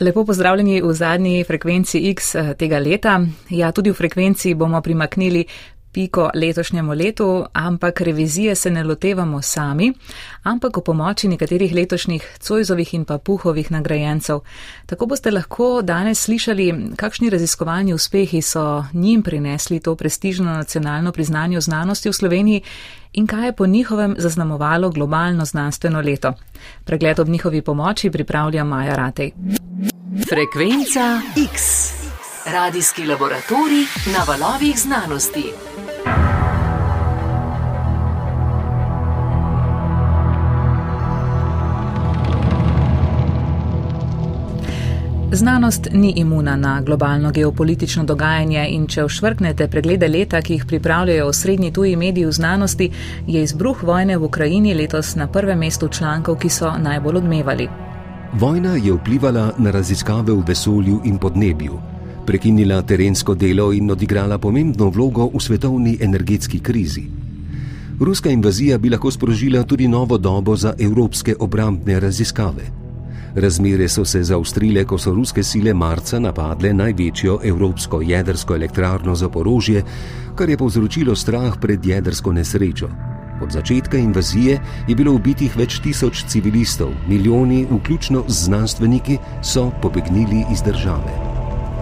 Lepo pozdravljeni v zadnji frekvenci X eh, tega leta. Ja, tudi v frekvenci bomo primaknili piko letošnjemu letu, ampak revizije se ne lotevamo sami, ampak o pomoči nekaterih letošnjih Cojzovih in pa Puhovih nagrajencev. Tako boste lahko danes slišali, kakšni raziskovalni uspehi so njim prinesli to prestižno nacionalno priznanje o znanosti v Sloveniji in kaj je po njihovem zaznamovalo globalno znanstveno leto. Pregled ob njihovi pomoči pripravlja Maja Ratej. Frekvenca X. Radijski laboratorij na valovih znanosti. Znanost ni imuna na globalno geopolitično dogajanje in če ošvrknete preglede leta, ki jih pripravljajo osrednji tuji mediji v znanosti, je izbruh vojne v Ukrajini letos na prvem mestu člankov, ki so najbolj odmevali. Vojna je vplivala na raziskave v vesolju in podnebju, prekinila terensko delo in odigrala pomembno vlogo v svetovni energetski krizi. Ruska invazija bi lahko sprožila tudi novo dobo za evropske obrambne raziskave. Razmere so se zaustrile, ko so ruske sile marca napadle največjo evropsko jedrsko elektrarno za porožje, kar je povzročilo strah pred jedrsko nesrečo. Od začetka invazije je bilo ubitih več tisoč civilistov, milijoni, vključno z znanstveniki, so pobegnili iz države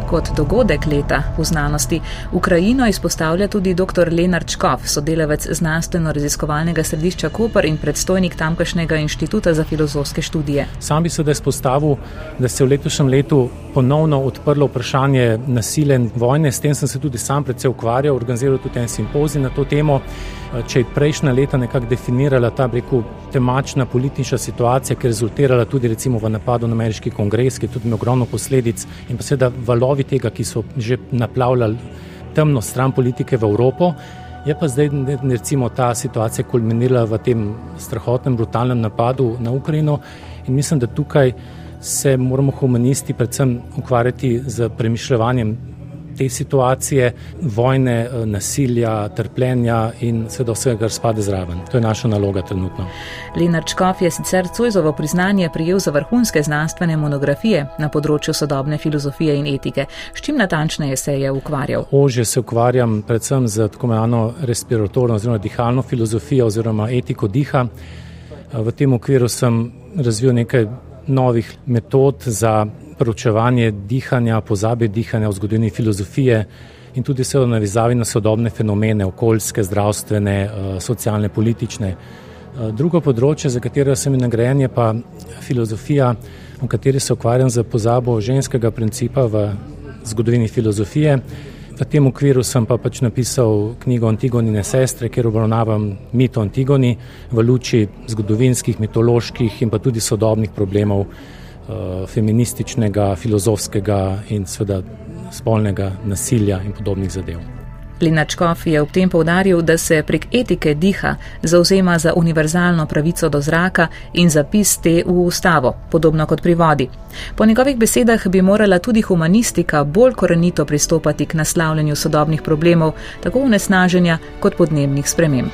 kot dogodek leta v znanosti. Ukrajino izpostavlja tudi dr. Lenard Čkov, sodelavec znanstveno-raziskovalnega središča Koper in predstojnik tamkajšnjega inštituta za filozofske študije. Sam bi se da izpostavil, da se je v letošnjem letu ponovno odprlo vprašanje nasilja in vojne. S tem sem se tudi sam predvsej ukvarjal, organiziral tudi en simpozij na to temo. Če je prejšnja leta nekako definirala ta breku temačna politična situacija, ki je rezultirala tudi recimo v napadu na ameriški kongres, ki je tudi imel ogromno posledic in pa seveda valovi tega, ki so že naplavljali temno stran politike v Evropo, je pa zdaj recimo ta situacija kulminirala v tem strahotnem, brutalnem napadu na Ukrajino. In mislim, da tukaj se moramo humanisti predvsem ukvarjati z premišljanjem te situacije, vojne, eh, nasilja, trpljenja in seveda vsega, kar spada zraven. To je naša naloga trenutno. Lenar Čkov je sicer Cojzovo priznanje prijel za vrhunske znanstvene monografije na področju sodobne filozofije in etike. S čim natančneje se je ukvarjal? Ože se ukvarjam predvsem z tako imenovano respiratorno oziroma dihalno filozofijo oziroma etiko diha. V tem okviru sem razvil nekaj novih metod za proučevanje dihanja, pozabe dihanja v zgodovini filozofije in tudi se v navezavi na sodobne fenomene, okoljske, zdravstvene, eh, socialne, politične. Eh, drugo področje, za katero sem nagrajen, je pa filozofija, v kateri se ukvarjam z pozabo ženskega principa v zgodovini filozofije. V tem okviru sem pa pač napisal knjigo Antigonine sestre, kjer obravnavam mito Antigoni v luči zgodovinskih, mitoloških in pa tudi sodobnih problemov Eh, feminističnega, filozofskega in seveda spolnega nasilja in podobnih zadev. Linačkov je ob tem povdaril, da se prek etike diha zauzema za univerzalno pravico do zraka in zapis te v ustavo, podobno kot pri vodi. Po njegovih besedah bi morala tudi humanistika bolj korenito pristopati k naslavljanju sodobnih problemov, tako vnesnaženja kot podnebnih sprememb.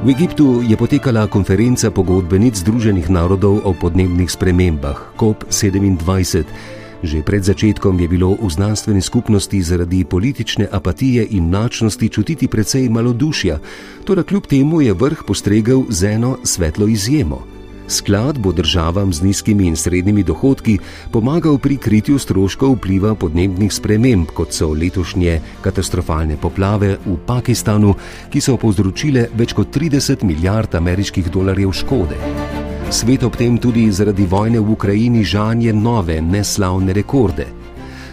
V Egiptu je potekala konferenca pogodbenic Združenih narodov o podnebnih spremembah COP27. Že pred začetkom je bilo v znanstveni skupnosti zaradi politične apatije in načnosti čutiti precej malodušja, toda kljub temu je vrh postregel z eno svetlo izjemo. Sklad bo državam z nizkimi in srednjimi dohodki pomagal pri kritju stroškov vpliva podnebnih sprememb, kot so letošnje katastrofalne poplave v Pakistanu, ki so povzročile več kot 30 milijard ameriških dolarjev škode. Svet ob tem tudi zaradi vojne v Ukrajini žanje nove neslavne rekorde.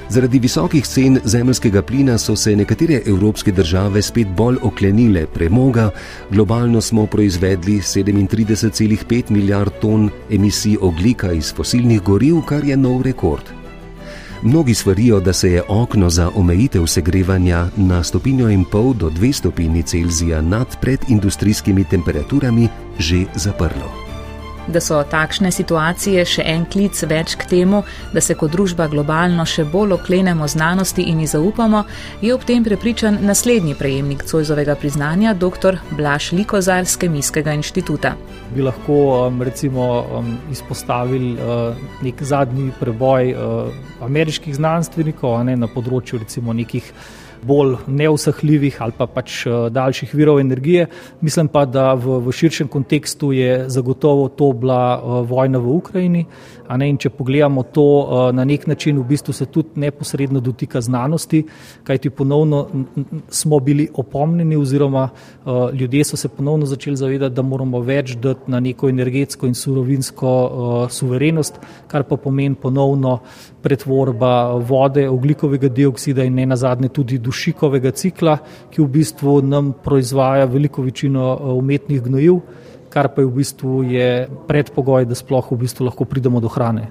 Zaradi visokih cen zemljskega plina so se nekatere evropske države spet bolj oklenile premoga, globalno smo proizvedli 37,5 milijard ton emisij oglika iz fosilnih goriv, kar je nov rekord. Mnogi svarijo, da se je okno za omejitev segrevanja na stopinjo in pol do dve stopinji Celzija nad predindustrijskimi temperaturami že zaprlo. Da so takšne situacije še en klic več k temu, da se kot družba globalno še bolj oklenemo znanosti in ji zaupamo, je ob tem prepričan naslednji prejemnik Cojzovega priznanja, dr. Blaž Likozar z Kemijskega inštituta. Bi lahko um, recimo um, izpostavili uh, nek zadnji preboj uh, ameriških znanstvenikov ne, na področju recimo nekih bolj neusahljivih ali pa pač eh, daljših virov energije. Mislim pa, da v, v širšem kontekstu je zagotovo to bila eh, vojna v Ukrajini. Ne, če pogledamo to eh, na nek način, v bistvu se tudi neposredno dotika znanosti, kajti ponovno smo bili opomnjeni, oziroma ljudje so se ponovno začeli zavedati, da moramo več dati na neko energetsko in surovinsko suverenost, kar pa pomeni ponovno pretvorba vode, oglikovega dioksida in ne nazadnje tudi dušikovega cikla, ki v bistvu nam proizvaja veliko večino eh, umetnih gnojiv, kar pa je v bistvu je predpogoj, da sploh v bistvu lahko pridemo do hrane.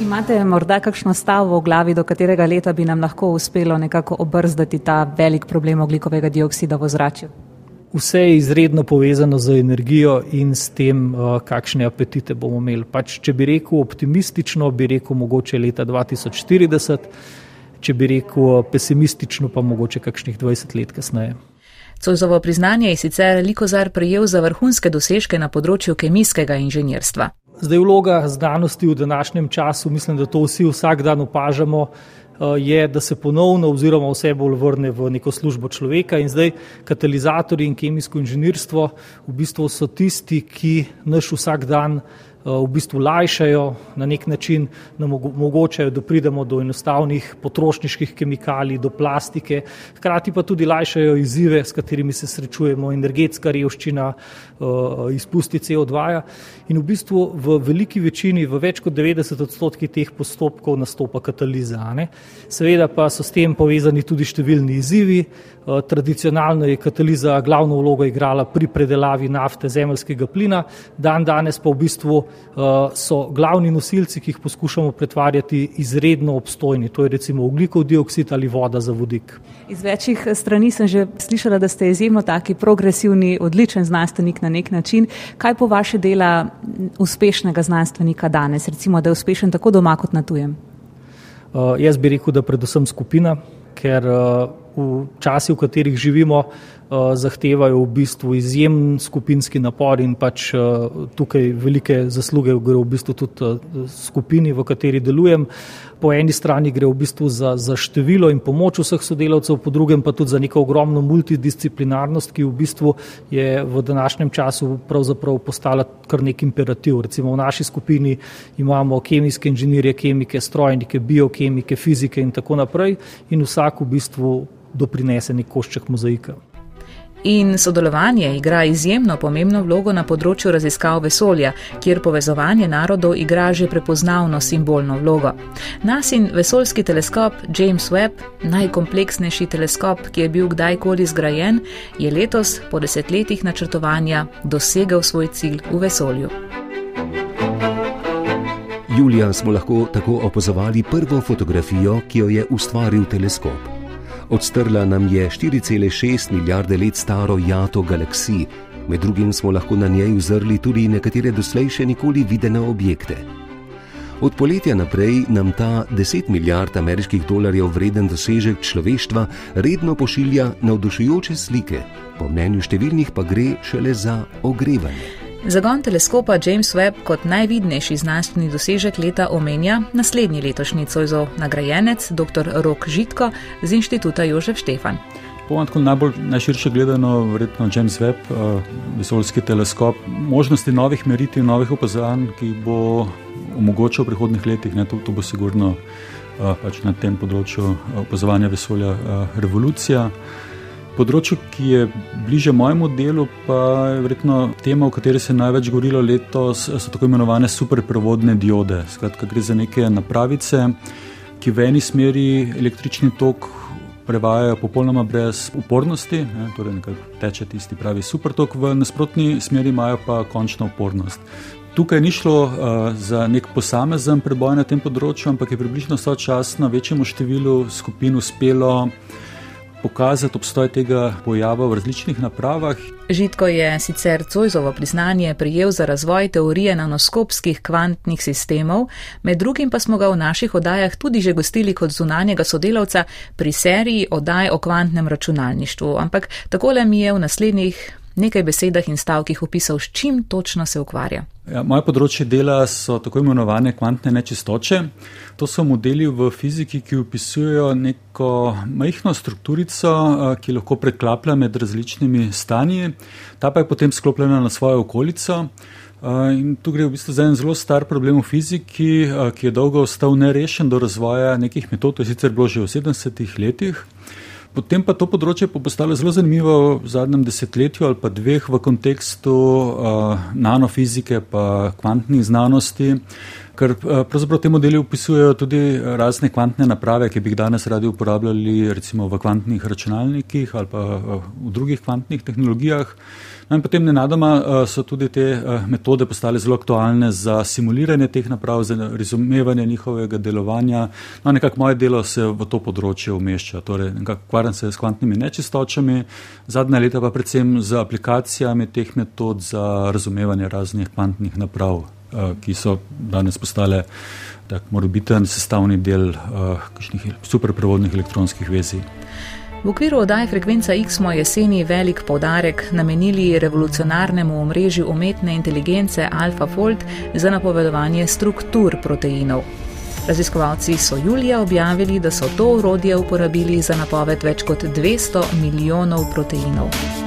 Imate morda kakšno stavo v glavi, do katerega leta bi nam lahko uspelo nekako obrzdati ta velik problem oglikovega dioksida v zraku? Vse je izredno povezano z energijo in s tem, eh, kakšne apetite bomo imeli. Pač, če bi rekel optimistično, bi rekel mogoče leta 2040 če bi rekel pesimistično, pa mogoče kakšnih 20 let kasneje. Cojzovo priznanje je sicer Likozar prejel za vrhunske dosežke na področju kemijskega inženjerstva. Zdaj vloga znanosti v današnjem času, mislim, da to vsi vsak dan opažamo, eh, je, da se ponovno oziroma vse bolj vrne v neko službo človeka. In zdaj katalizatorji in kemijsko inženirstvo v bistvu so tisti, ki naš vsak dan Eh, v bistvu lajšajo, na nek način nam omogočajo, da pridemo do enostavnih potrošniških kemikalij, do plastike, hkrati pa tudi lajšajo izzive, s katerimi se srečujemo, energetska revščina, eh, izpusti CO2. -ja. In v bistvu v veliki večini, v več kot 90 odstotkih teh postopkov nastopa kataliza. Ne? Seveda pa so s tem povezani tudi številni izzivi. Eh, tradicionalno je kataliza glavno vlogo igrala pri predelavi nafte, zemljskega plina, dan danes pa v bistvu Eh, so glavni nosilci, ki jih poskušamo pretvarjati, izredno obstojni. To je recimo oglikov dioksid ali voda za vodik. Iz večjih strani sem že slišala, da ste izjemno taki progresivni, odličen znanstvenik na nek način. Kaj po vaše dela uspešnega znanstvenika danes, recimo, da je uspešen tako doma kot na tujem? Uh, jaz bi rekel, da predvsem skupina, ker uh, v časi, v katerih živimo, uh, zahtevajo v bistvu izjemen skupinski napor in pač uh, tukaj velike zasluge gre v bistvu tudi uh, skupini, v kateri delujem. Po eni strani gre v bistvu za, za število in pomoč vseh sodelavcev, po drugem pa tudi za neko ogromno multidisciplinarnost, ki v bistvu je v današnjem času pravzaprav postala kar nek imperativ. Recimo v naši skupini imamo kemijske inženirje, kemike, strojnike, biokemike, fizike in tako naprej in vsak v bistvu doprinese nek košček mozaika. In sodelovanje igra izjemno pomembno vlogo na področju raziskav vesolja, kjer povezovanje narodov igra že prepoznavno simbolno vlogo. Nasin vesoljski teleskop James Webb, najkompleksnejši teleskop, ki je bil kdajkoli zgrajen, je letos po desetletjih načrtovanja dosegel svoj cilj v vesolju. Julija smo lahko tako opazovali prvo fotografijo, ki jo je ustvaril teleskop. Odstrla nam je 4,6 milijarde let staro jato galaksij, med drugim smo lahko na njej uzrli tudi nekatere doslej še nikoli videne objekte. Od poletja naprej nam ta 10 milijard ameriških dolarjev vreden dosežek človeštva redno pošilja navdušujoče slike, po mnenju številnih pa gre šele za ogrevanje. Zagon teleskopa James Webb kot najvidnejši znanstveni dosežek leta omenja naslednji letošnji Cojzo nagrajenec dr. Rok Žitko z inštituta Jožef Štefan. Pomatko najbolj najširše gledano, verjetno James Webb, uh, vesoljski teleskop, možnosti novih meritev, novih opazovanj, ki bo omogočal v prihodnih letih, ne, to, to bo sigurno uh, pač na tem področju opazovanja vesolja revolucija. Področje, ki je bliže mojemu delu, pa je verjetno tema, o kateri se je največ govorilo letos, so tako imenovane superprevodne diode. Skratka, gre za neke napravice, ki v eni smeri električni tok prevajajo popolnoma brez upornosti, ne, torej teče tisti pravi supertok, v nasprotni smeri imajo pa končno upornost. Tukaj ni šlo uh, za nek posamezen preboj na tem področju, ampak je približno sočasno večjemu številu skupin uspelo pokazati obstoj tega pojava v različnih napravah. Žitko je sicer Cojzovo priznanje prijel za razvoj teorije nanoskopskih kvantnih sistemov, med drugim pa smo ga v naših oddajah tudi že gostili kot zunanjega sodelavca pri seriji oddaj o kvantnem računalništvu, ampak takole mi je v naslednjih nekaj besedah in stavkih opisal, s čim točno se ukvarja. Ja, moje področje dela so tako imenovane kvantne nečistoče. To so modeli v fiziki, ki opisujejo neko majhno strukturico, ki lahko preklaplja med različnimi stanji, ta pa je potem sklopljena na svojo okolico. In tu gre v bistvu za en zelo star problem v fiziki, ki je dolgo ostal nerešen do razvoja nekih metod, to je sicer bilo že v 70-ih letih. Potem pa to področje pa postalo zelo zanimivo v zadnjem desetletju ali pa dveh v kontekstu uh, nanofizike pa kvantnih znanosti, ker uh, pravzaprav te modeli opisujejo tudi razne kvantne naprave, ki bi jih danes radi uporabljali recimo v kvantnih računalnikih ali pa uh, v drugih kvantnih tehnologijah. No in potem nenadoma so tudi te metode postale zelo aktualne za simuliranje teh naprav, za razumevanje njihovega delovanja. No, nekako moje delo se v to področje umešča, torej nekako ukvarjam se s kvantnimi nečistočami, zadnja leta pa predvsem z aplikacijami teh metod za razumevanje raznih kvantnih naprav, ki so danes postale tak morbiten sestavni del uh, superprevodnih elektronskih vezij. V okviru oddaje Frekvenca X smo jeseni velik povdarek namenili revolucionarnemu omrežju umetne inteligence AlphaFold za napovedovanje struktur proteinov. Raziskovalci so julija objavili, da so to urodje uporabili za napoved več kot 200 milijonov proteinov.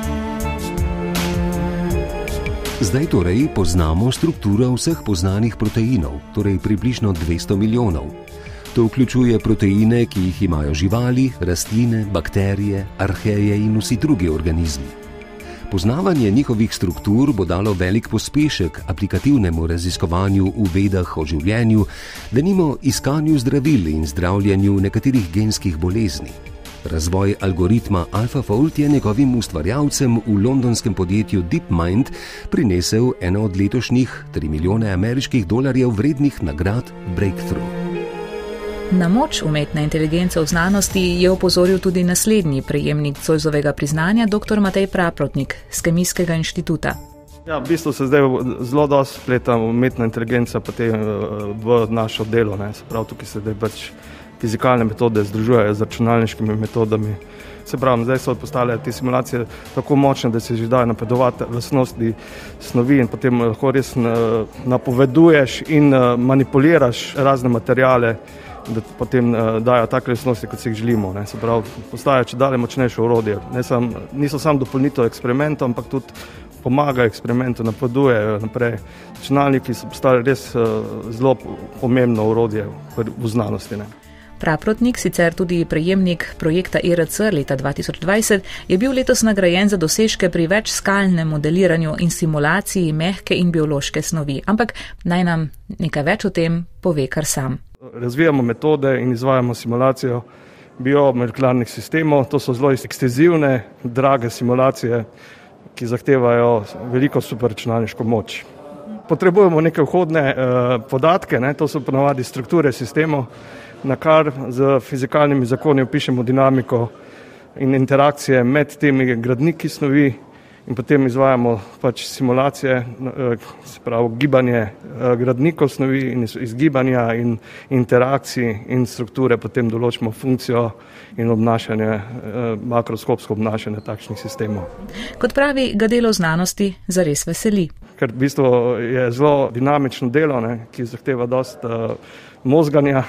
Zdaj torej poznamo strukturo vseh poznanih proteinov, torej približno 200 milijonov. To vključuje proteine, ki jih imajo živali, rastline, bakterije, arheje in vsi drugi organizmi. Poznavanje njihovih struktur bo dalo velik pospešek aplikativnemu raziskovanju v vedah o življenju, da nimo iskanju zdravil in zdravljenju nekaterih genskih bolezni. Razvoj algoritma AlphaFold je njegovim ustvarjalcem v londonskem podjetju DeepMind prinesel eno od letošnjih 3 milijone ameriških dolarjev vrednih nagrad Breakthrough. Na moč umetne inteligence v znanosti je opozoril tudi naslednji prejemnik Cojzovega priznanja, dr. Matej Praprotnik z Kemijskega inštituta. Ja, v bistvu se zdaj zelo dosti spleta umetna inteligenca eh, v našo delo. Prav tukaj se zdaj pač fizikalne metode združujejo z računalniškimi metodami. Se pravi, zdaj so postale te simulacije tako močne, da se že da napredovati lastnosti snovi in potem lahko res napoveduješ in eh, manipuliraš razne materijale da potem uh, dajo take resnosti, kot si jih želimo. Pravi, postajajo če dalje močnejše urodje. Sam, niso samo dopolnitev eksperimentov, ampak tudi pomagajo eksperimentu, napovedujejo naprej. Računalniki so postali res zelo pomembno urodje v, v znanosti. Ne. Praprotnik, sicer tudi prejemnik projekta IRC leta 2020, je bil letos nagrajen za dosežke pri večskalnem modeliranju in simulaciji mehke in biološke snovi. Ampak naj nam nekaj več o tem pove kar sam. Razvijamo metode in izvajamo simulacijo biomolekularnih sistemov. To so zelo ekstenzivne, drage simulacije, ki zahtevajo veliko superračunalniško moč. Potrebujemo neke vhodne eh, podatke, ne? to so ponovadi strukture sistemov, na kar z fizikalnimi zakoni opišemo dinamiko in interakcije med temi gradniki snovi in potem izvajamo pač simulacije, eh, se pravi gibanje eh, gradnikov snovi in izgibanja in interakcij in strukture, potem določimo funkcijo in obnašanje, eh, makroskopsko obnašanje takšnih sistemov. Kot pravi, ga delo znanosti zares veseli. Ker v bistvu je zelo dinamično delo, ne, ki zahteva dosta možganja,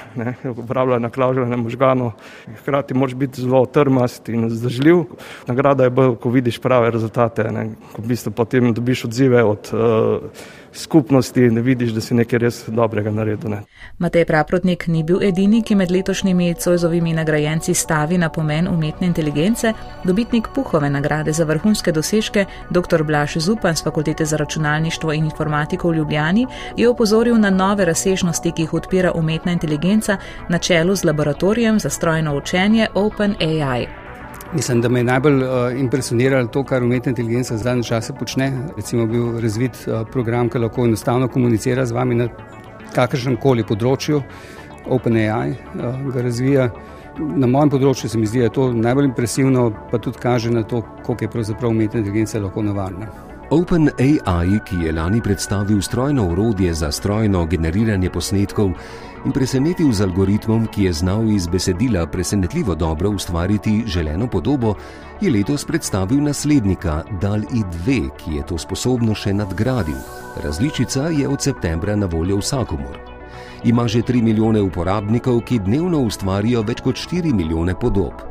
uporabljanja klauzule možganov. Hkrati moraš biti zelo trmast in zdržljiv. Nagrada je bolj, ko vidiš prave rezultate, ne, ko v bistvu potem dobiš odzive od uh, skupnosti in vidiš, da si nekaj res dobrega naredil. Ne. Matej Praprotnik ni bil edini, ki med letošnjimi Cojzovimi nagrajenci stavi na pomen umetne inteligence. Dobitnik Puhove nagrade za vrhunske dosežke, dr. Blaž Zupan z Fakultete za računalništvo in informatiko v Ljubljani, je opozoril na nove razsežnosti, ki jih odpira umetna inteligenca na čelu z laboratorijem za strojno učenje OpenAI. Mislim, da me je najbolj uh, impresioniralo to, kar umetna inteligenca v zadnjem času počne. Recimo, bil razvit uh, program, ki lahko enostavno komunicira z vami na kakršnem koli področju. OpenAI uh, ga razvija Na mojem področju se mi zdi, da je to najbolj impresivno, pa tudi kaže na to, koliko je pravzaprav umetna inteligenca lahko nevarna. OpenAI, ki je lani predstavil strojno urodje za strojno generiranje posnetkov in presenetil z algoritmom, ki je znal iz besedila presenetljivo dobro ustvariti želeno podobo, je letos predstavil naslednika DAL-I 2, ki je to sposobno še nadgradil. Različica je od septembra na voljo vsakomur. Ima že 3 milijone uporabnikov, ki dnevno ustvarijo več kot 4 milijone podob.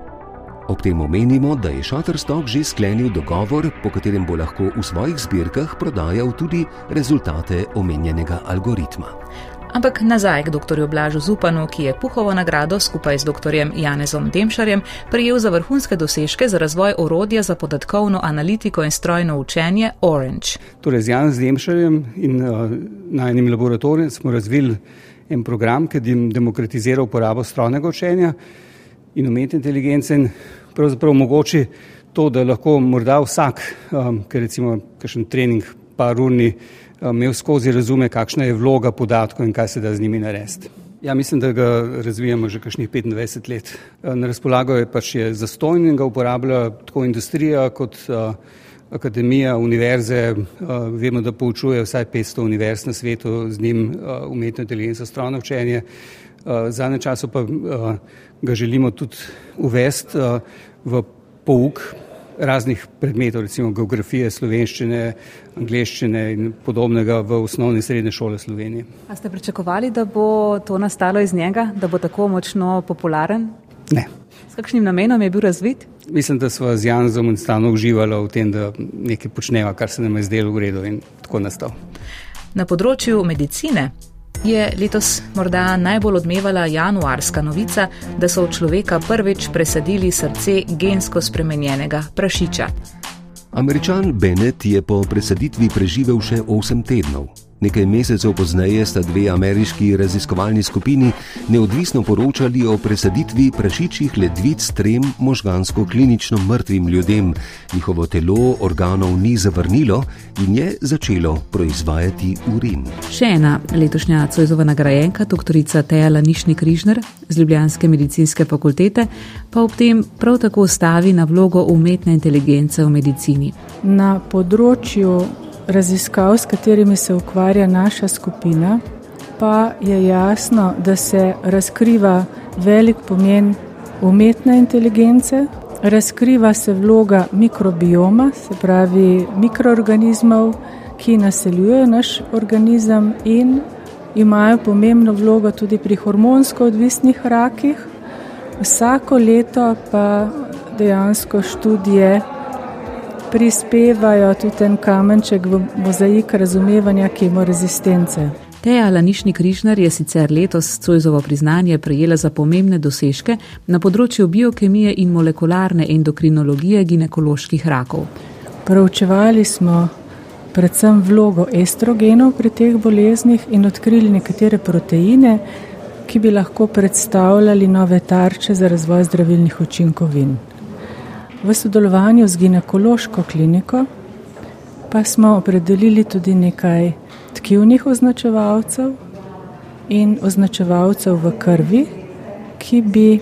Ob tem omenimo, da je Shutterstock že sklenil dogovor, po katerem bo lahko v svojih zbirkah prodajal tudi rezultate omenjenega algoritma. Ampak nazaj k dr. Blažu Zupanu, ki je Puhovo nagrado skupaj z dr. Janezom Demšarjem prijel za vrhunske dosežke za razvoj orodja za podatkovno analitiko in strojno učenje Orange. Torej, z Janezom Demšarjem in uh, na enem laboratoriju smo razvili en program, ki demokratizira uporabo strojnega učenja in umetne inteligence in pravzaprav omogoči to, da lahko morda vsak, um, ker recimo kakšen trening par urni, imel skozi razume, kakšna je vloga podatkov in kaj se da z njimi narediti. Ja, mislim, da ga razvijamo že kakšnih 25 let. Na razpolago je pač je zastojn in ga uporablja tako industrija kot uh, akademija, univerze. Vemo, da poučuje vsaj 500 univerz na svetu z njim umetno inteligenco, strojno učenje. Uh, zadnje času pa ga želimo tudi uvesti v pouk raznih predmetov, recimo geografije, slovenščine, angliščine in podobnega v osnovni in srednje šole Slovenije. A ste pričakovali, da bo to nastalo iz njega, da bo tako močno popularen? Ne. S kakšnim namenom je bil razvit? Mislim, da smo z Janzom enostavno uživali v tem, da nekaj počneva, kar se nam je zdelo v redu in tako nastal. Na področju medicine je letos morda najbolj odmevala januarska novica, da so v človeka prvič presadili srce gensko spremenjenega prašiča. Američan Bennett je po presaditvi preživel še 8 tednov. Nekaj mesecev pozneje sta dve ameriški raziskovalni skupini neodvisno poročali o presaditvi prašičjih ledvic trem možgansko-klinično mrtvim ljudem. Njihovo telo organov ni zavrnilo in je začelo proizvajati urin. Še ena letošnja Cojzova nagrajenka, dr. Tejala Nišni Križner z Ljubljanske medicinske fakultete, pa ob tem prav tako stavi na vlogo umetne inteligence v medicini. Na področju raziskav, s katerimi se ukvarja naša skupina, pa je jasno, da se razkriva velik pomen umetne inteligence, razkriva se vloga mikrobioma, se pravi mikroorganizmov, ki naseljujejo naš organizem in imajo pomembno vlogo tudi pri hormonsko odvisnih rakih. Vsako leto pa dejansko študije prispevajo tudi en kamenček v mozaik razumevanja kemorezistence. Teja Lanišni Križnar je sicer letos Cojzovo priznanje prejela za pomembne dosežke na področju biokemije in molekularne endokrinologije ginekoloških rakov. Proučevali smo predvsem vlogo estrogenov pri teh boleznih in odkrili nekatere proteine, ki bi lahko predstavljali nove tarče za razvoj zdravilnih učinkovin. V sodelovanju z ginekološko kliniko pa smo opredelili tudi nekaj tkivnih označevalcev in označevalcev v krvi, ki bi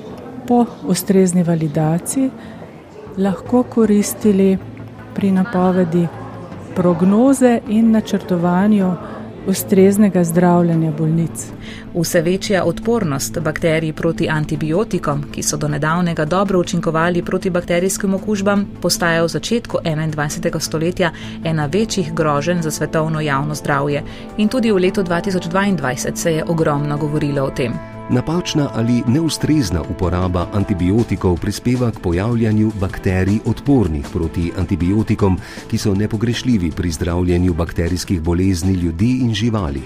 po ustrezni validaciji lahko koristili pri napovedi prognoze in načrtovanju ustreznega zdravljenja bolnic. Vse večja odpornost bakterij proti antibiotikom, ki so do nedavnega dobro učinkovali proti bakterijskim okužbam, postaja v začetku 21. stoletja ena večjih groženj za svetovno javno zdravje. In tudi v letu 2022 se je ogromno govorilo o tem. Napačna ali neustrezna uporaba antibiotikov prispeva k pojavljanju bakterij odpornih proti antibiotikom, ki so nepogrešljivi pri zdravljenju bakterijskih bolezni ljudi in živali.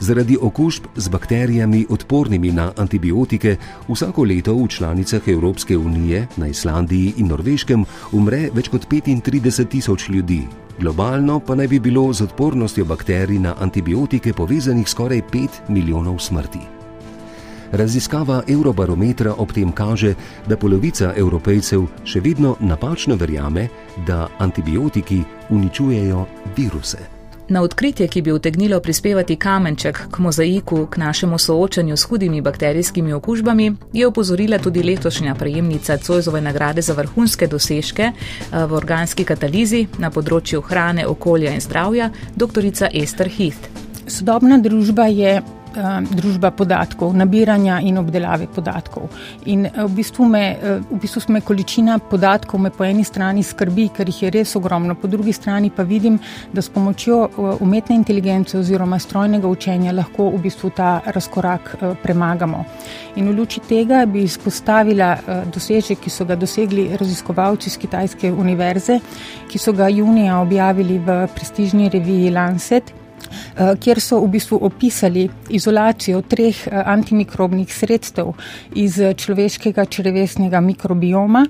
Zaradi okužb z bakterijami odpornimi na antibiotike vsako leto v članicah Evropske unije, na Islandiji in Norveškem umre več kot 35 tisoč ljudi. Globalno pa naj bi bilo z odpornostjo bakterij na antibiotike povezanih skoraj 5 milijonov smrti. Raziskava Eurobarometra ob tem kaže, da polovica evropejcev še vedno napačno verjame, da antibiotiki uničujejo viruse. Na odkritje, ki bi utegnilo prispevati kamenček k mozaiku, k našemu soočanju s hudimi bakterijskimi okužbami, je opozorila tudi letošnja prejemnica Cojzove nagrade za vrhunske dosežke eh, v organski katalizi na področju hrane, okolja in zdravja, dr. Ester Heath. Sodobna družba je družba podatkov, nabiranja in obdelave podatkov. In eh, v bistvu, me, eh, v bistvu me količina podatkov me po eni strani skrbi, ker jih je res ogromno, po drugi strani pa vidim, da s pomočjo umetne inteligence oziroma strojnega učenja lahko v bistvu ta razkorak premagamo. In v luči tega bi izpostavila dosežek, ki so ga dosegli raziskovalci z Kitajske univerze, ki so ga junija objavili v prestižni reviji Lancet. Eh, kjer so v bistvu opisali izolacijo treh eh, antimikrobnih sredstev iz eh, človeškega črevesnega mikrobioma,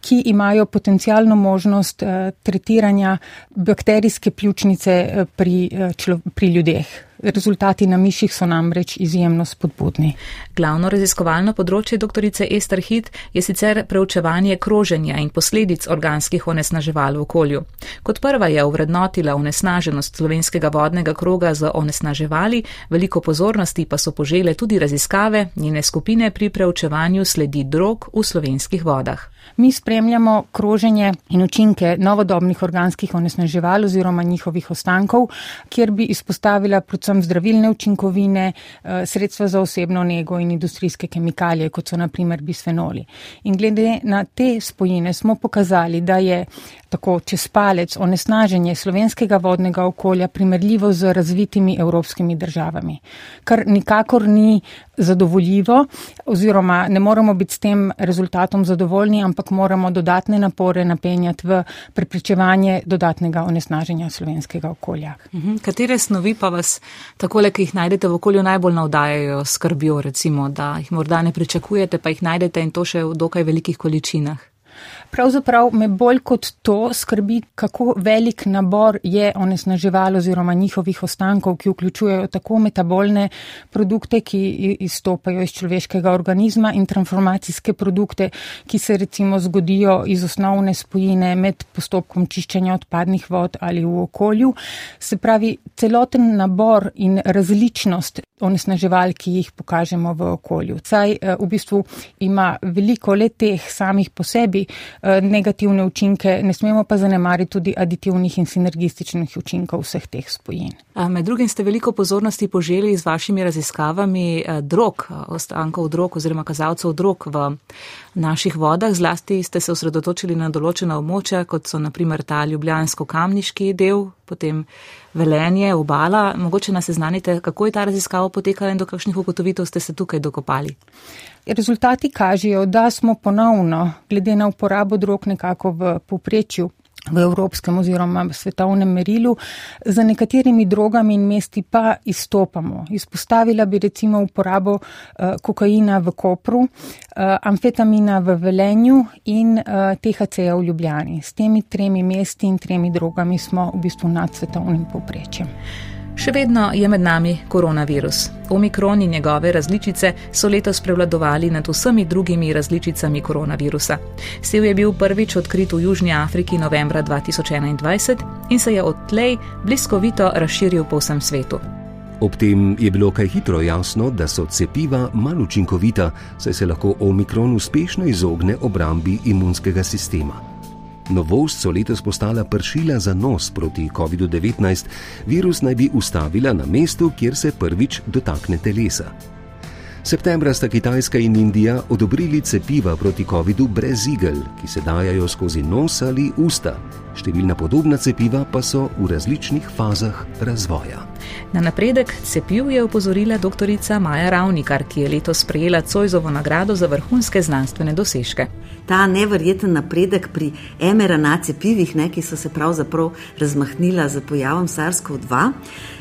ki imajo potencijalno možnost tretiranja bakterijske pljučnice pri, pri ljudeh. Rezultati na miših so namreč izjemno spodbudni. Glavno raziskovalno področje dr. Ester Hit je sicer preučevanje kroženja in posledic organskih onesnaževal v okolju. Kot prva je uvrednotila onesnaženost slovenskega vodnega kroga z onesnaževali, veliko pozornosti pa so požele tudi raziskave njene skupine pri preučevanju sledi drog v slovenskih vodah. Mi spremljamo kroženje in učinke novodobnih organskih onesnaževal oziroma njihovih ostankov, kjer bi izpostavila predvsem zdravilne učinkovine, eh, sredstva za osebno nego in industrijske kemikalije, kot so naprimer bisfenoli. In glede na te spojine smo pokazali, da je tako čez palec onesnaženje slovenskega vodnega okolja primerljivo z razvitimi evropskimi državami, kar nikakor ni zadovoljivo oziroma ne moramo biti s tem rezultatom zadovoljni, ampak moramo dodatne napore napenjati v preprečevanje dodatnega onesnaženja slovenskega okolja. Mhm. Katere snovi pa vas takole, ki jih najdete v okolju, najbolj navdajajo skrbijo, recimo, da jih morda ne pričakujete, pa jih najdete in to še v dokaj velikih količinah? Pravzaprav me bolj kot to skrbi, kako velik nabor je onesnaževal oziroma njihovih ostankov, ki vključujejo tako metabolne produkte, ki izstopajo iz človeškega organizma in transformacijske produkte, ki se recimo zgodijo iz osnovne spojine med postopkom čiščenja odpadnih vod ali v okolju. Se pravi, celoten nabor in različnost onesnaževal, ki jih pokažemo v okolju. Saj eh, v bistvu ima veliko le teh samih po sebi Eh, negativne učinke, ne smemo pa zanemariti tudi aditivnih in sinergističnih učinkov vseh teh spojin. Med drugim ste veliko pozornosti poželi z vašimi raziskavami eh, drog, ostankov drog oziroma kazalcev drog v naših vodah. Zlasti ste se osredotočili na določena območja, kot so naprimer ta ljubljansko-kamniški del, potem velenje, obala. Mogoče nas seznanite, kako je ta raziskava potekala in do kakšnih ugotovitev ste se tukaj dokopali. Rezultati kažejo, da smo ponovno, glede na uporabo drog, nekako v poprečju v evropskem oziroma svetovnem merilu, za nekaterimi drogami in mesti pa izstopamo. Izpostavila bi recimo uporabo uh, kokaina v Kopru, uh, amfetamina v Velenju in uh, eh, THC-ja v Ljubljani. S temi tremi mesti in tremi drogami smo v bistvu nad svetovnim povprečjem. Še vedno je med nami koronavirus. Omikron in njegove različice so letos prevladovali nad vsemi drugimi različicami koronavirusa. Sev je bil prvič odkrit v Južnji Afriki novembra 2021 in se je odtlej bliskovito razširil po vsem svetu. Ob tem je bilo kaj hitro jasno, da so cepiva manj učinkovita, saj se lahko omikron uspešno izogne obrambi imunskega sistema. Novost so letos postala pršila za nos proti COVID-19, virus naj bi ustavila na mestu, kjer se prvič dotakne telesa. Septembra sta Kitajska in Indija odobrili cepiva proti COVID-u brez igel, ki se dajajo skozi nos ali usta. Številna podobna cepiva pa so v različnih fazah razvoja. Na napredek cepiv je opozorila dr. Maja Ravnikar, ki je letos prejela Cojzovo nagrado za vrhunske znanstvene dosežke. Ta nevreten napredek pri mRNA cepivih, ne, ki so se pravzaprav razmahnila z pojavom SARS-CoV-2.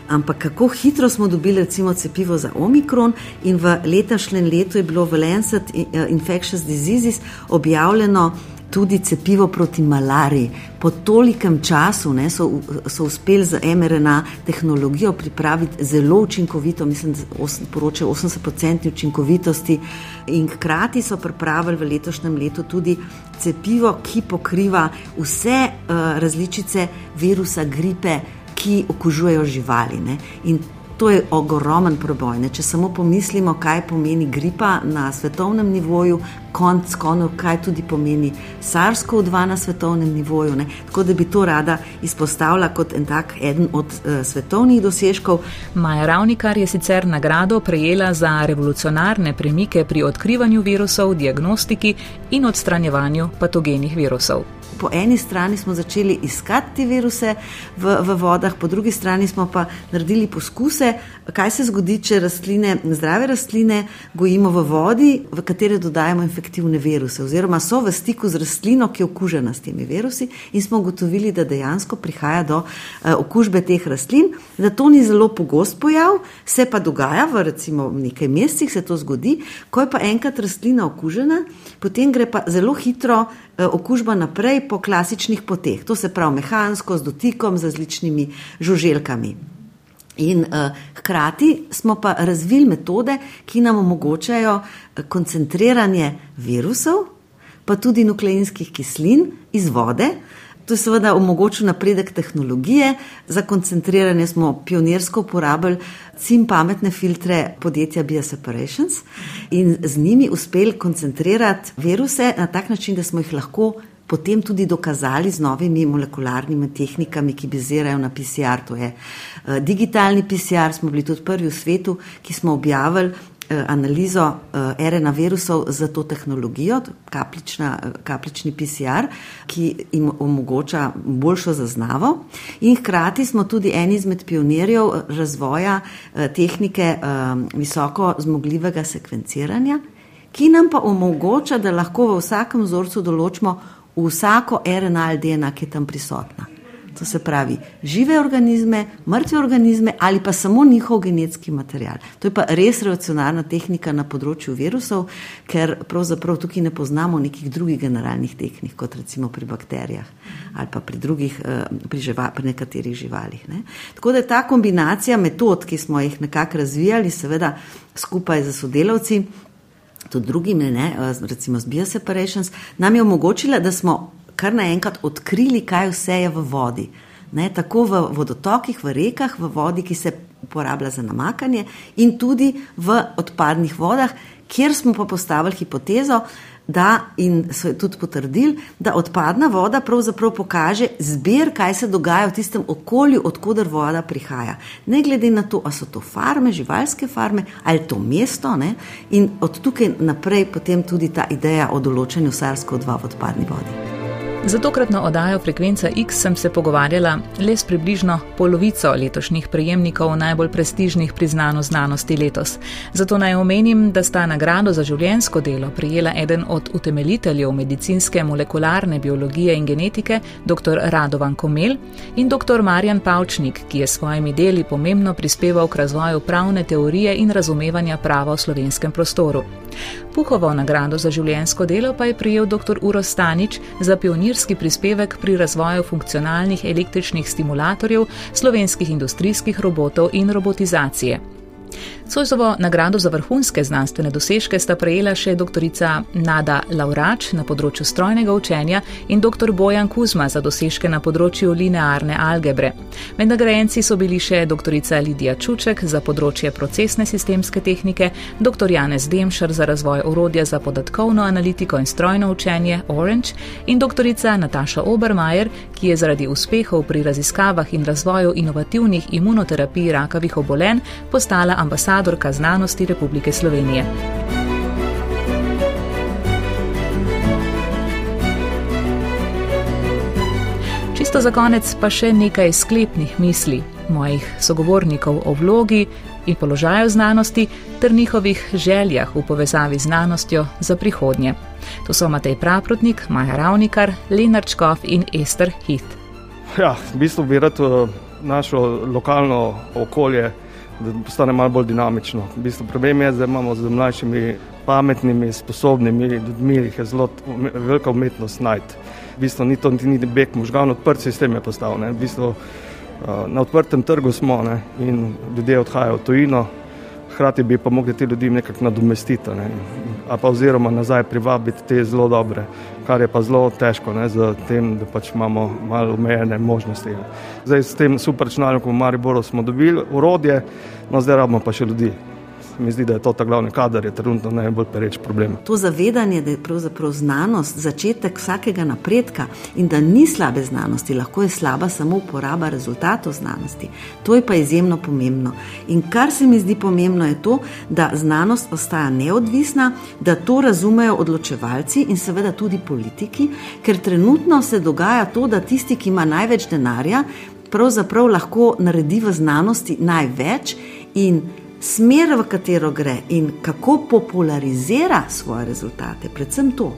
Ampak kako hitro smo dobili recimo cepivo za omikron, in v letošnjem letu je bilo v Lancet Infectious Diseases objavljeno tudi cepivo proti malariji. Po tolikem času ne, so, so uspeli z mRNA tehnologijo pripraviti zelo učinkovito, mislim, da poročajo 80% učinkovitosti, in hkrati so pripravili v letošnjem letu tudi cepivo, ki pokriva vse uh, različice virusa gripe ki okužujejo živali. Ne? In to je ogromen preboj. Ne? Če samo pomislimo, kaj pomeni gripa na svetovnem nivoju, konc konov, kaj tudi pomeni SARS-CoV-2 na svetovnem nivoju. Ne? Tako da bi to rada izpostavila kot en tak eden od uh, svetovnih dosežkov. Maja Ravnikar je sicer nagrado prejela za revolucionarne premike pri odkrivanju virusov, diagnostiki in odstranjevanju patogenih virusov po eni strani smo začeli iskati te viruse v, v vodah, po drugi strani smo pa naredili poskuse, kaj se zgodi, če rastline, zdrave rastline gojimo v vodi, v katere dodajemo infektivne viruse, oziroma so v stiku z rastlino, ki je okužena s temi virusi, in smo ugotovili, da dejansko prihaja do uh, okužbe teh rastlin, da to ni zelo pogost pojav, se pa dogaja v recimo nekaj mesecih, se to zgodi, ko je pa enkrat rastlina okužena, potem gre pa zelo hitro Eh, okužba naprej po klasičnih poteh, to se pravi mehansko, z dotikom, z različnimi žuželkami. In uh, hkrati smo pa razvili metode, ki nam omogočajo eh, koncentriranje virusov, pa tudi nukleinskih kislin iz vode, To je seveda omogočil napredek tehnologije, za koncentriranje smo pionirsko uporabljali cim pametne filtre podjetja Bioseparations in z njimi uspeli koncentrirati viruse na tak način, da smo jih lahko potem tudi dokazali z novimi molekularnimi tehnikami, ki bazirajo na PCR. To je uh, digitalni PCR, smo bili tudi prvi v svetu, ki smo objavili Eh, analizo eh, RNA virusov za to tehnologijo, kaplična, eh, kaplični PCR, ki jim omogoča boljšo zaznavo. In hkrati smo tudi eni izmed pionirjev razvoja tehnike visoko zmogljivega sekvenciranja, ki nam pa omogoča, da lahko v vsakem vzorcu določimo vsako RNA ali DNA, ki je tam prisotna to se pravi žive organizme, mrtve organizme ali pa samo njihov genetski material. To je pa res revolucionarna tehnika na področju virusov, ker pravzaprav tukaj ne poznamo nekih drugih generalnih tehnik, kot recimo pri bakterijah ali pa pri drugih, eh, pri, živa, pri nekaterih živalih. Ne. Tako da je ta kombinacija metod, ki smo jih nekako razvijali, seveda skupaj z sodelavci. Tudi drugimi, ne, recimo z Bioseparations, nam je omogočila, da smo kar naenkrat odkrili, kaj vse je v vodi. Ne, tako v vodotokih, v rekah, v vodi, ki se uporablja za namakanje, in tudi v odpadnih vodah, kjer smo pa postavili hipotezo, da in so tudi potrdili, da odpadna voda pravzaprav pokaže zbir, kaj se dogaja v tistem okolju, odkuder voda prihaja. Ne glede na to, ali so to farme, živalske farme ali to mesto. Ne, in od tukaj naprej potem tudi ta ideja o določenju SARS-CoV-2 v odpadni vodi. Za tokratno oddajo Frekvenca X sem se pogovarjala le s približno polovico letošnjih prejemnikov najbolj prestižnih priznanj znanosti letos. Zato naj omenim, da sta nagrado za življensko delo prijela eden od utemeljiteljev medicinske molekularne biologije in genetike, dr. Radovan Komel in dr. Marjan Pavčnik, ki je s svojimi deli pomembno prispeval k razvoju pravne teorije in razumevanja prava v slovenskem prostoru. Puhovo nagrado za življensko delo pa je prijel dr. Uro Stanič za pionirski prispevek pri razvoju funkcionalnih električnih stimulatorjev, slovenskih industrijskih robotov in robotizacije. Sojzovo nagrado za vrhunske znanstvene dosežke sta prejela še dr. Nada Laurač na področju strojnega učenja in dr. Bojan Kuzma za dosežke na področju linearne algebre. Med nagrajenci so bili še dr. Lidija Čuček za področje procesne sistemske tehnike, dr. Janez Demšar za razvoj orodja za podatkovno analitiko in strojno učenje Orange in dr. Nataša Obermajer, ki je zaradi uspehov pri raziskavah in razvoju inovativnih imunoterapij rakavih obolenj postala ambasadorka znanosti Republike Slovenije. Čisto za konec pa še nekaj sklepnih misli mojih sogovornikov o vlogi in položaju znanosti ter njihovih željah v povezavi z znanostjo za prihodnje. To so Matej Praprotnik, Maja Ravnikar, Lenard Škov in Ester Hit. Ja, v bistvu bi rad eh, našo lokalno okolje da postane malo bolj dinamično. V bistvu problem je, da imamo z mlajšimi, pametnimi, sposobnimi ljudmi, ki je zelo velika umetnost najti. V bistvu ni to niti ni beg možganov, odprt sistem je postal. V bistvu, uh, na odprtem trgu smo ne? in ljudje odhajajo v tujino, hkrati bi pa mogli te ljudi nekako nadomestiti, ne? pa oziroma nazaj privabiti te zelo dobre, kar je pa zelo težko, ne? z tem, da pač imamo malo omejene možnosti. Zdaj s tem superčnalnikom v Mariboru smo dobili urodje, no zdaj rabimo pa še ljudi mi zdi, da je to ta glavni kader, je trenutno najbolj pereč problem. To zavedanje, da je pravzaprav znanost začetek vsakega napredka in da ni slabe znanosti, lahko je slaba samo uporaba rezultatov znanosti. To je pa izjemno pomembno. In kar se mi zdi pomembno, je to, da znanost ostaja neodvisna, da to razumejo odločevalci in seveda tudi politiki, ker trenutno se dogaja to, da tisti, ki ima največ denarja, pravzaprav lahko naredi v znanosti največ in smer, v katero gre in kako popularizira svoje rezultate, predvsem to,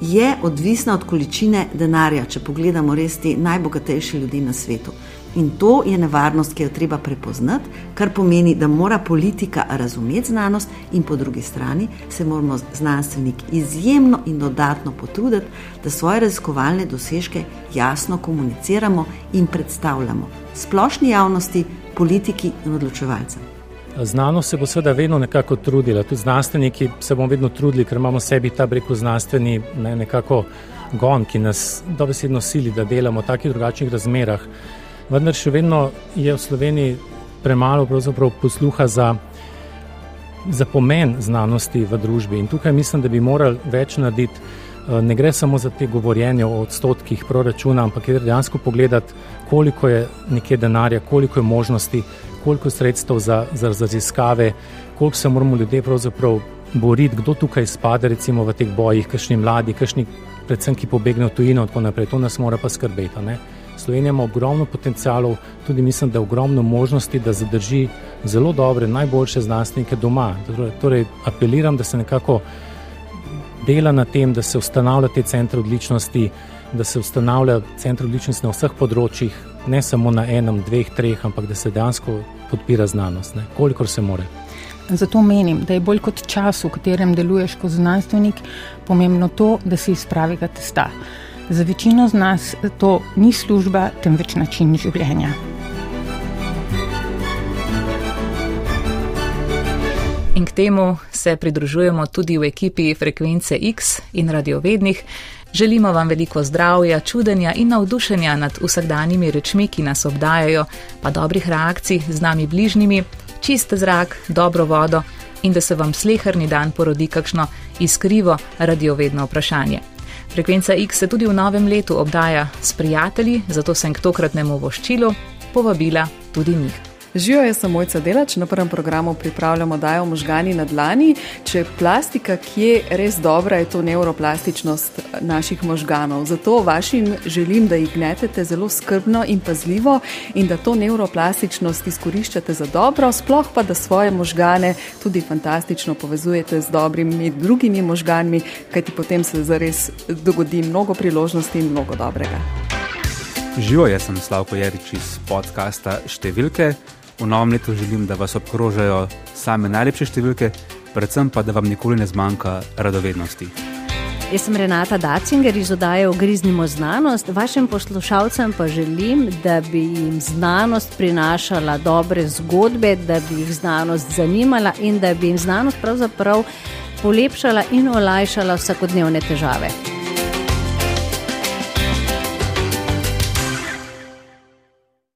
je odvisna od količine denarja, če pogledamo res te najbogatejše ljudi na svetu. In to je nevarnost, ki jo treba prepoznati, kar pomeni, da mora politika razumeti znanost, in po drugi strani se moramo znanstveniki izjemno in dodatno potruditi, da svoje raziskovalne dosežke jasno komuniciramo in predstavljamo splošni javnosti, politiki in odločevalcem. Znanost se bo seveda vedno nekako trudila, tudi znanstveniki se bomo vedno trudili, ker imamo v sebi ta breko znanstveni ne, nekako gon, ki nas dobesedno sili, da delamo v takih drugačnih razmerah. Vendar še vedno je v Sloveniji premalo posluha za, za pomen znanosti v družbi in tukaj mislim, da bi morali več narediti. Eh, ne gre samo za te govorjenje o odstotkih proračuna, ampak je dejansko pogledati, koliko je nekje denarja, koliko je možnosti, koliko sredstev za, za raziskave, koliko se moramo ljudje pravzaprav boriti, kdo tukaj spada recimo v teh bojih, kakšni mladi, kakšni predvsem, ki pobegnejo tujino in tako naprej. To nas mora pa skrbeti. Ne? Slovenija ima ogromno potencialov, tudi mislim, da ogromno možnosti, da zadrži zelo dobre, najboljše znanstvenike doma. Torej, torej apeliram, da se nekako dela na tem, da se ustanavlja te centre odličnosti, da se ustanavlja centre odličnosti na vseh področjih, ne samo na enem, dveh, treh, ampak da se dejansko podpira znanost, ne, kolikor se more. Zato menim, da je bolj kot čas, v katerem deluješ kot znanstvenik, pomembno to, da si iz pravega testa. Za večino z nas to ni služba, temveč način življenja. In k temu se pridružujemo tudi v ekipi Frekvence X in radiovednih. Želimo vam veliko zdravja, čudenja in navdušenja nad vsakdanjimi rečmi, ki nas obdajajo, pa dobrih reakcij z nami bližnjimi, čist zrak, dobro vodo in da se vam slehrni dan porodi kakšno iskrivo radiovedno vprašanje. Frekvenca X se tudi v novem letu obdaja s prijatelji, zato sem k tokratnemu voščilu povabila tudi njih. Živijo je samo mojca delač, na prvem programu pripravljamo dajo možgani na dlani. Če je plastika, ki je res dobra, je to neuroplastičnost naših možganov. Zato vašim želim, da jih gnetete zelo skrbno in pazljivo in da to neuroplastičnost izkoriščate za dobro, sploh pa da svoje možgane tudi fantastično povezujete z dobrimi drugimi možganmi, kajti potem se zares dogodi mnogo priložnosti in mnogo dobrega. Živo, jaz sem Slavko Jarič iz podcasta Številke. V novem letu želim, da vas obkrožajo same najlepše številke, predvsem pa, da vam nikoli ne zmanjka radovednosti. Jaz sem Renata Dacinger iz oddaje Ogriznimo znanost. Vašim poslušalcem pa želim, da bi jim znanost prinašala dobre zgodbe, da bi jih znanost zanimala in da bi jim znanost pravzaprav polepšala in olajšala vsakodnevne težave.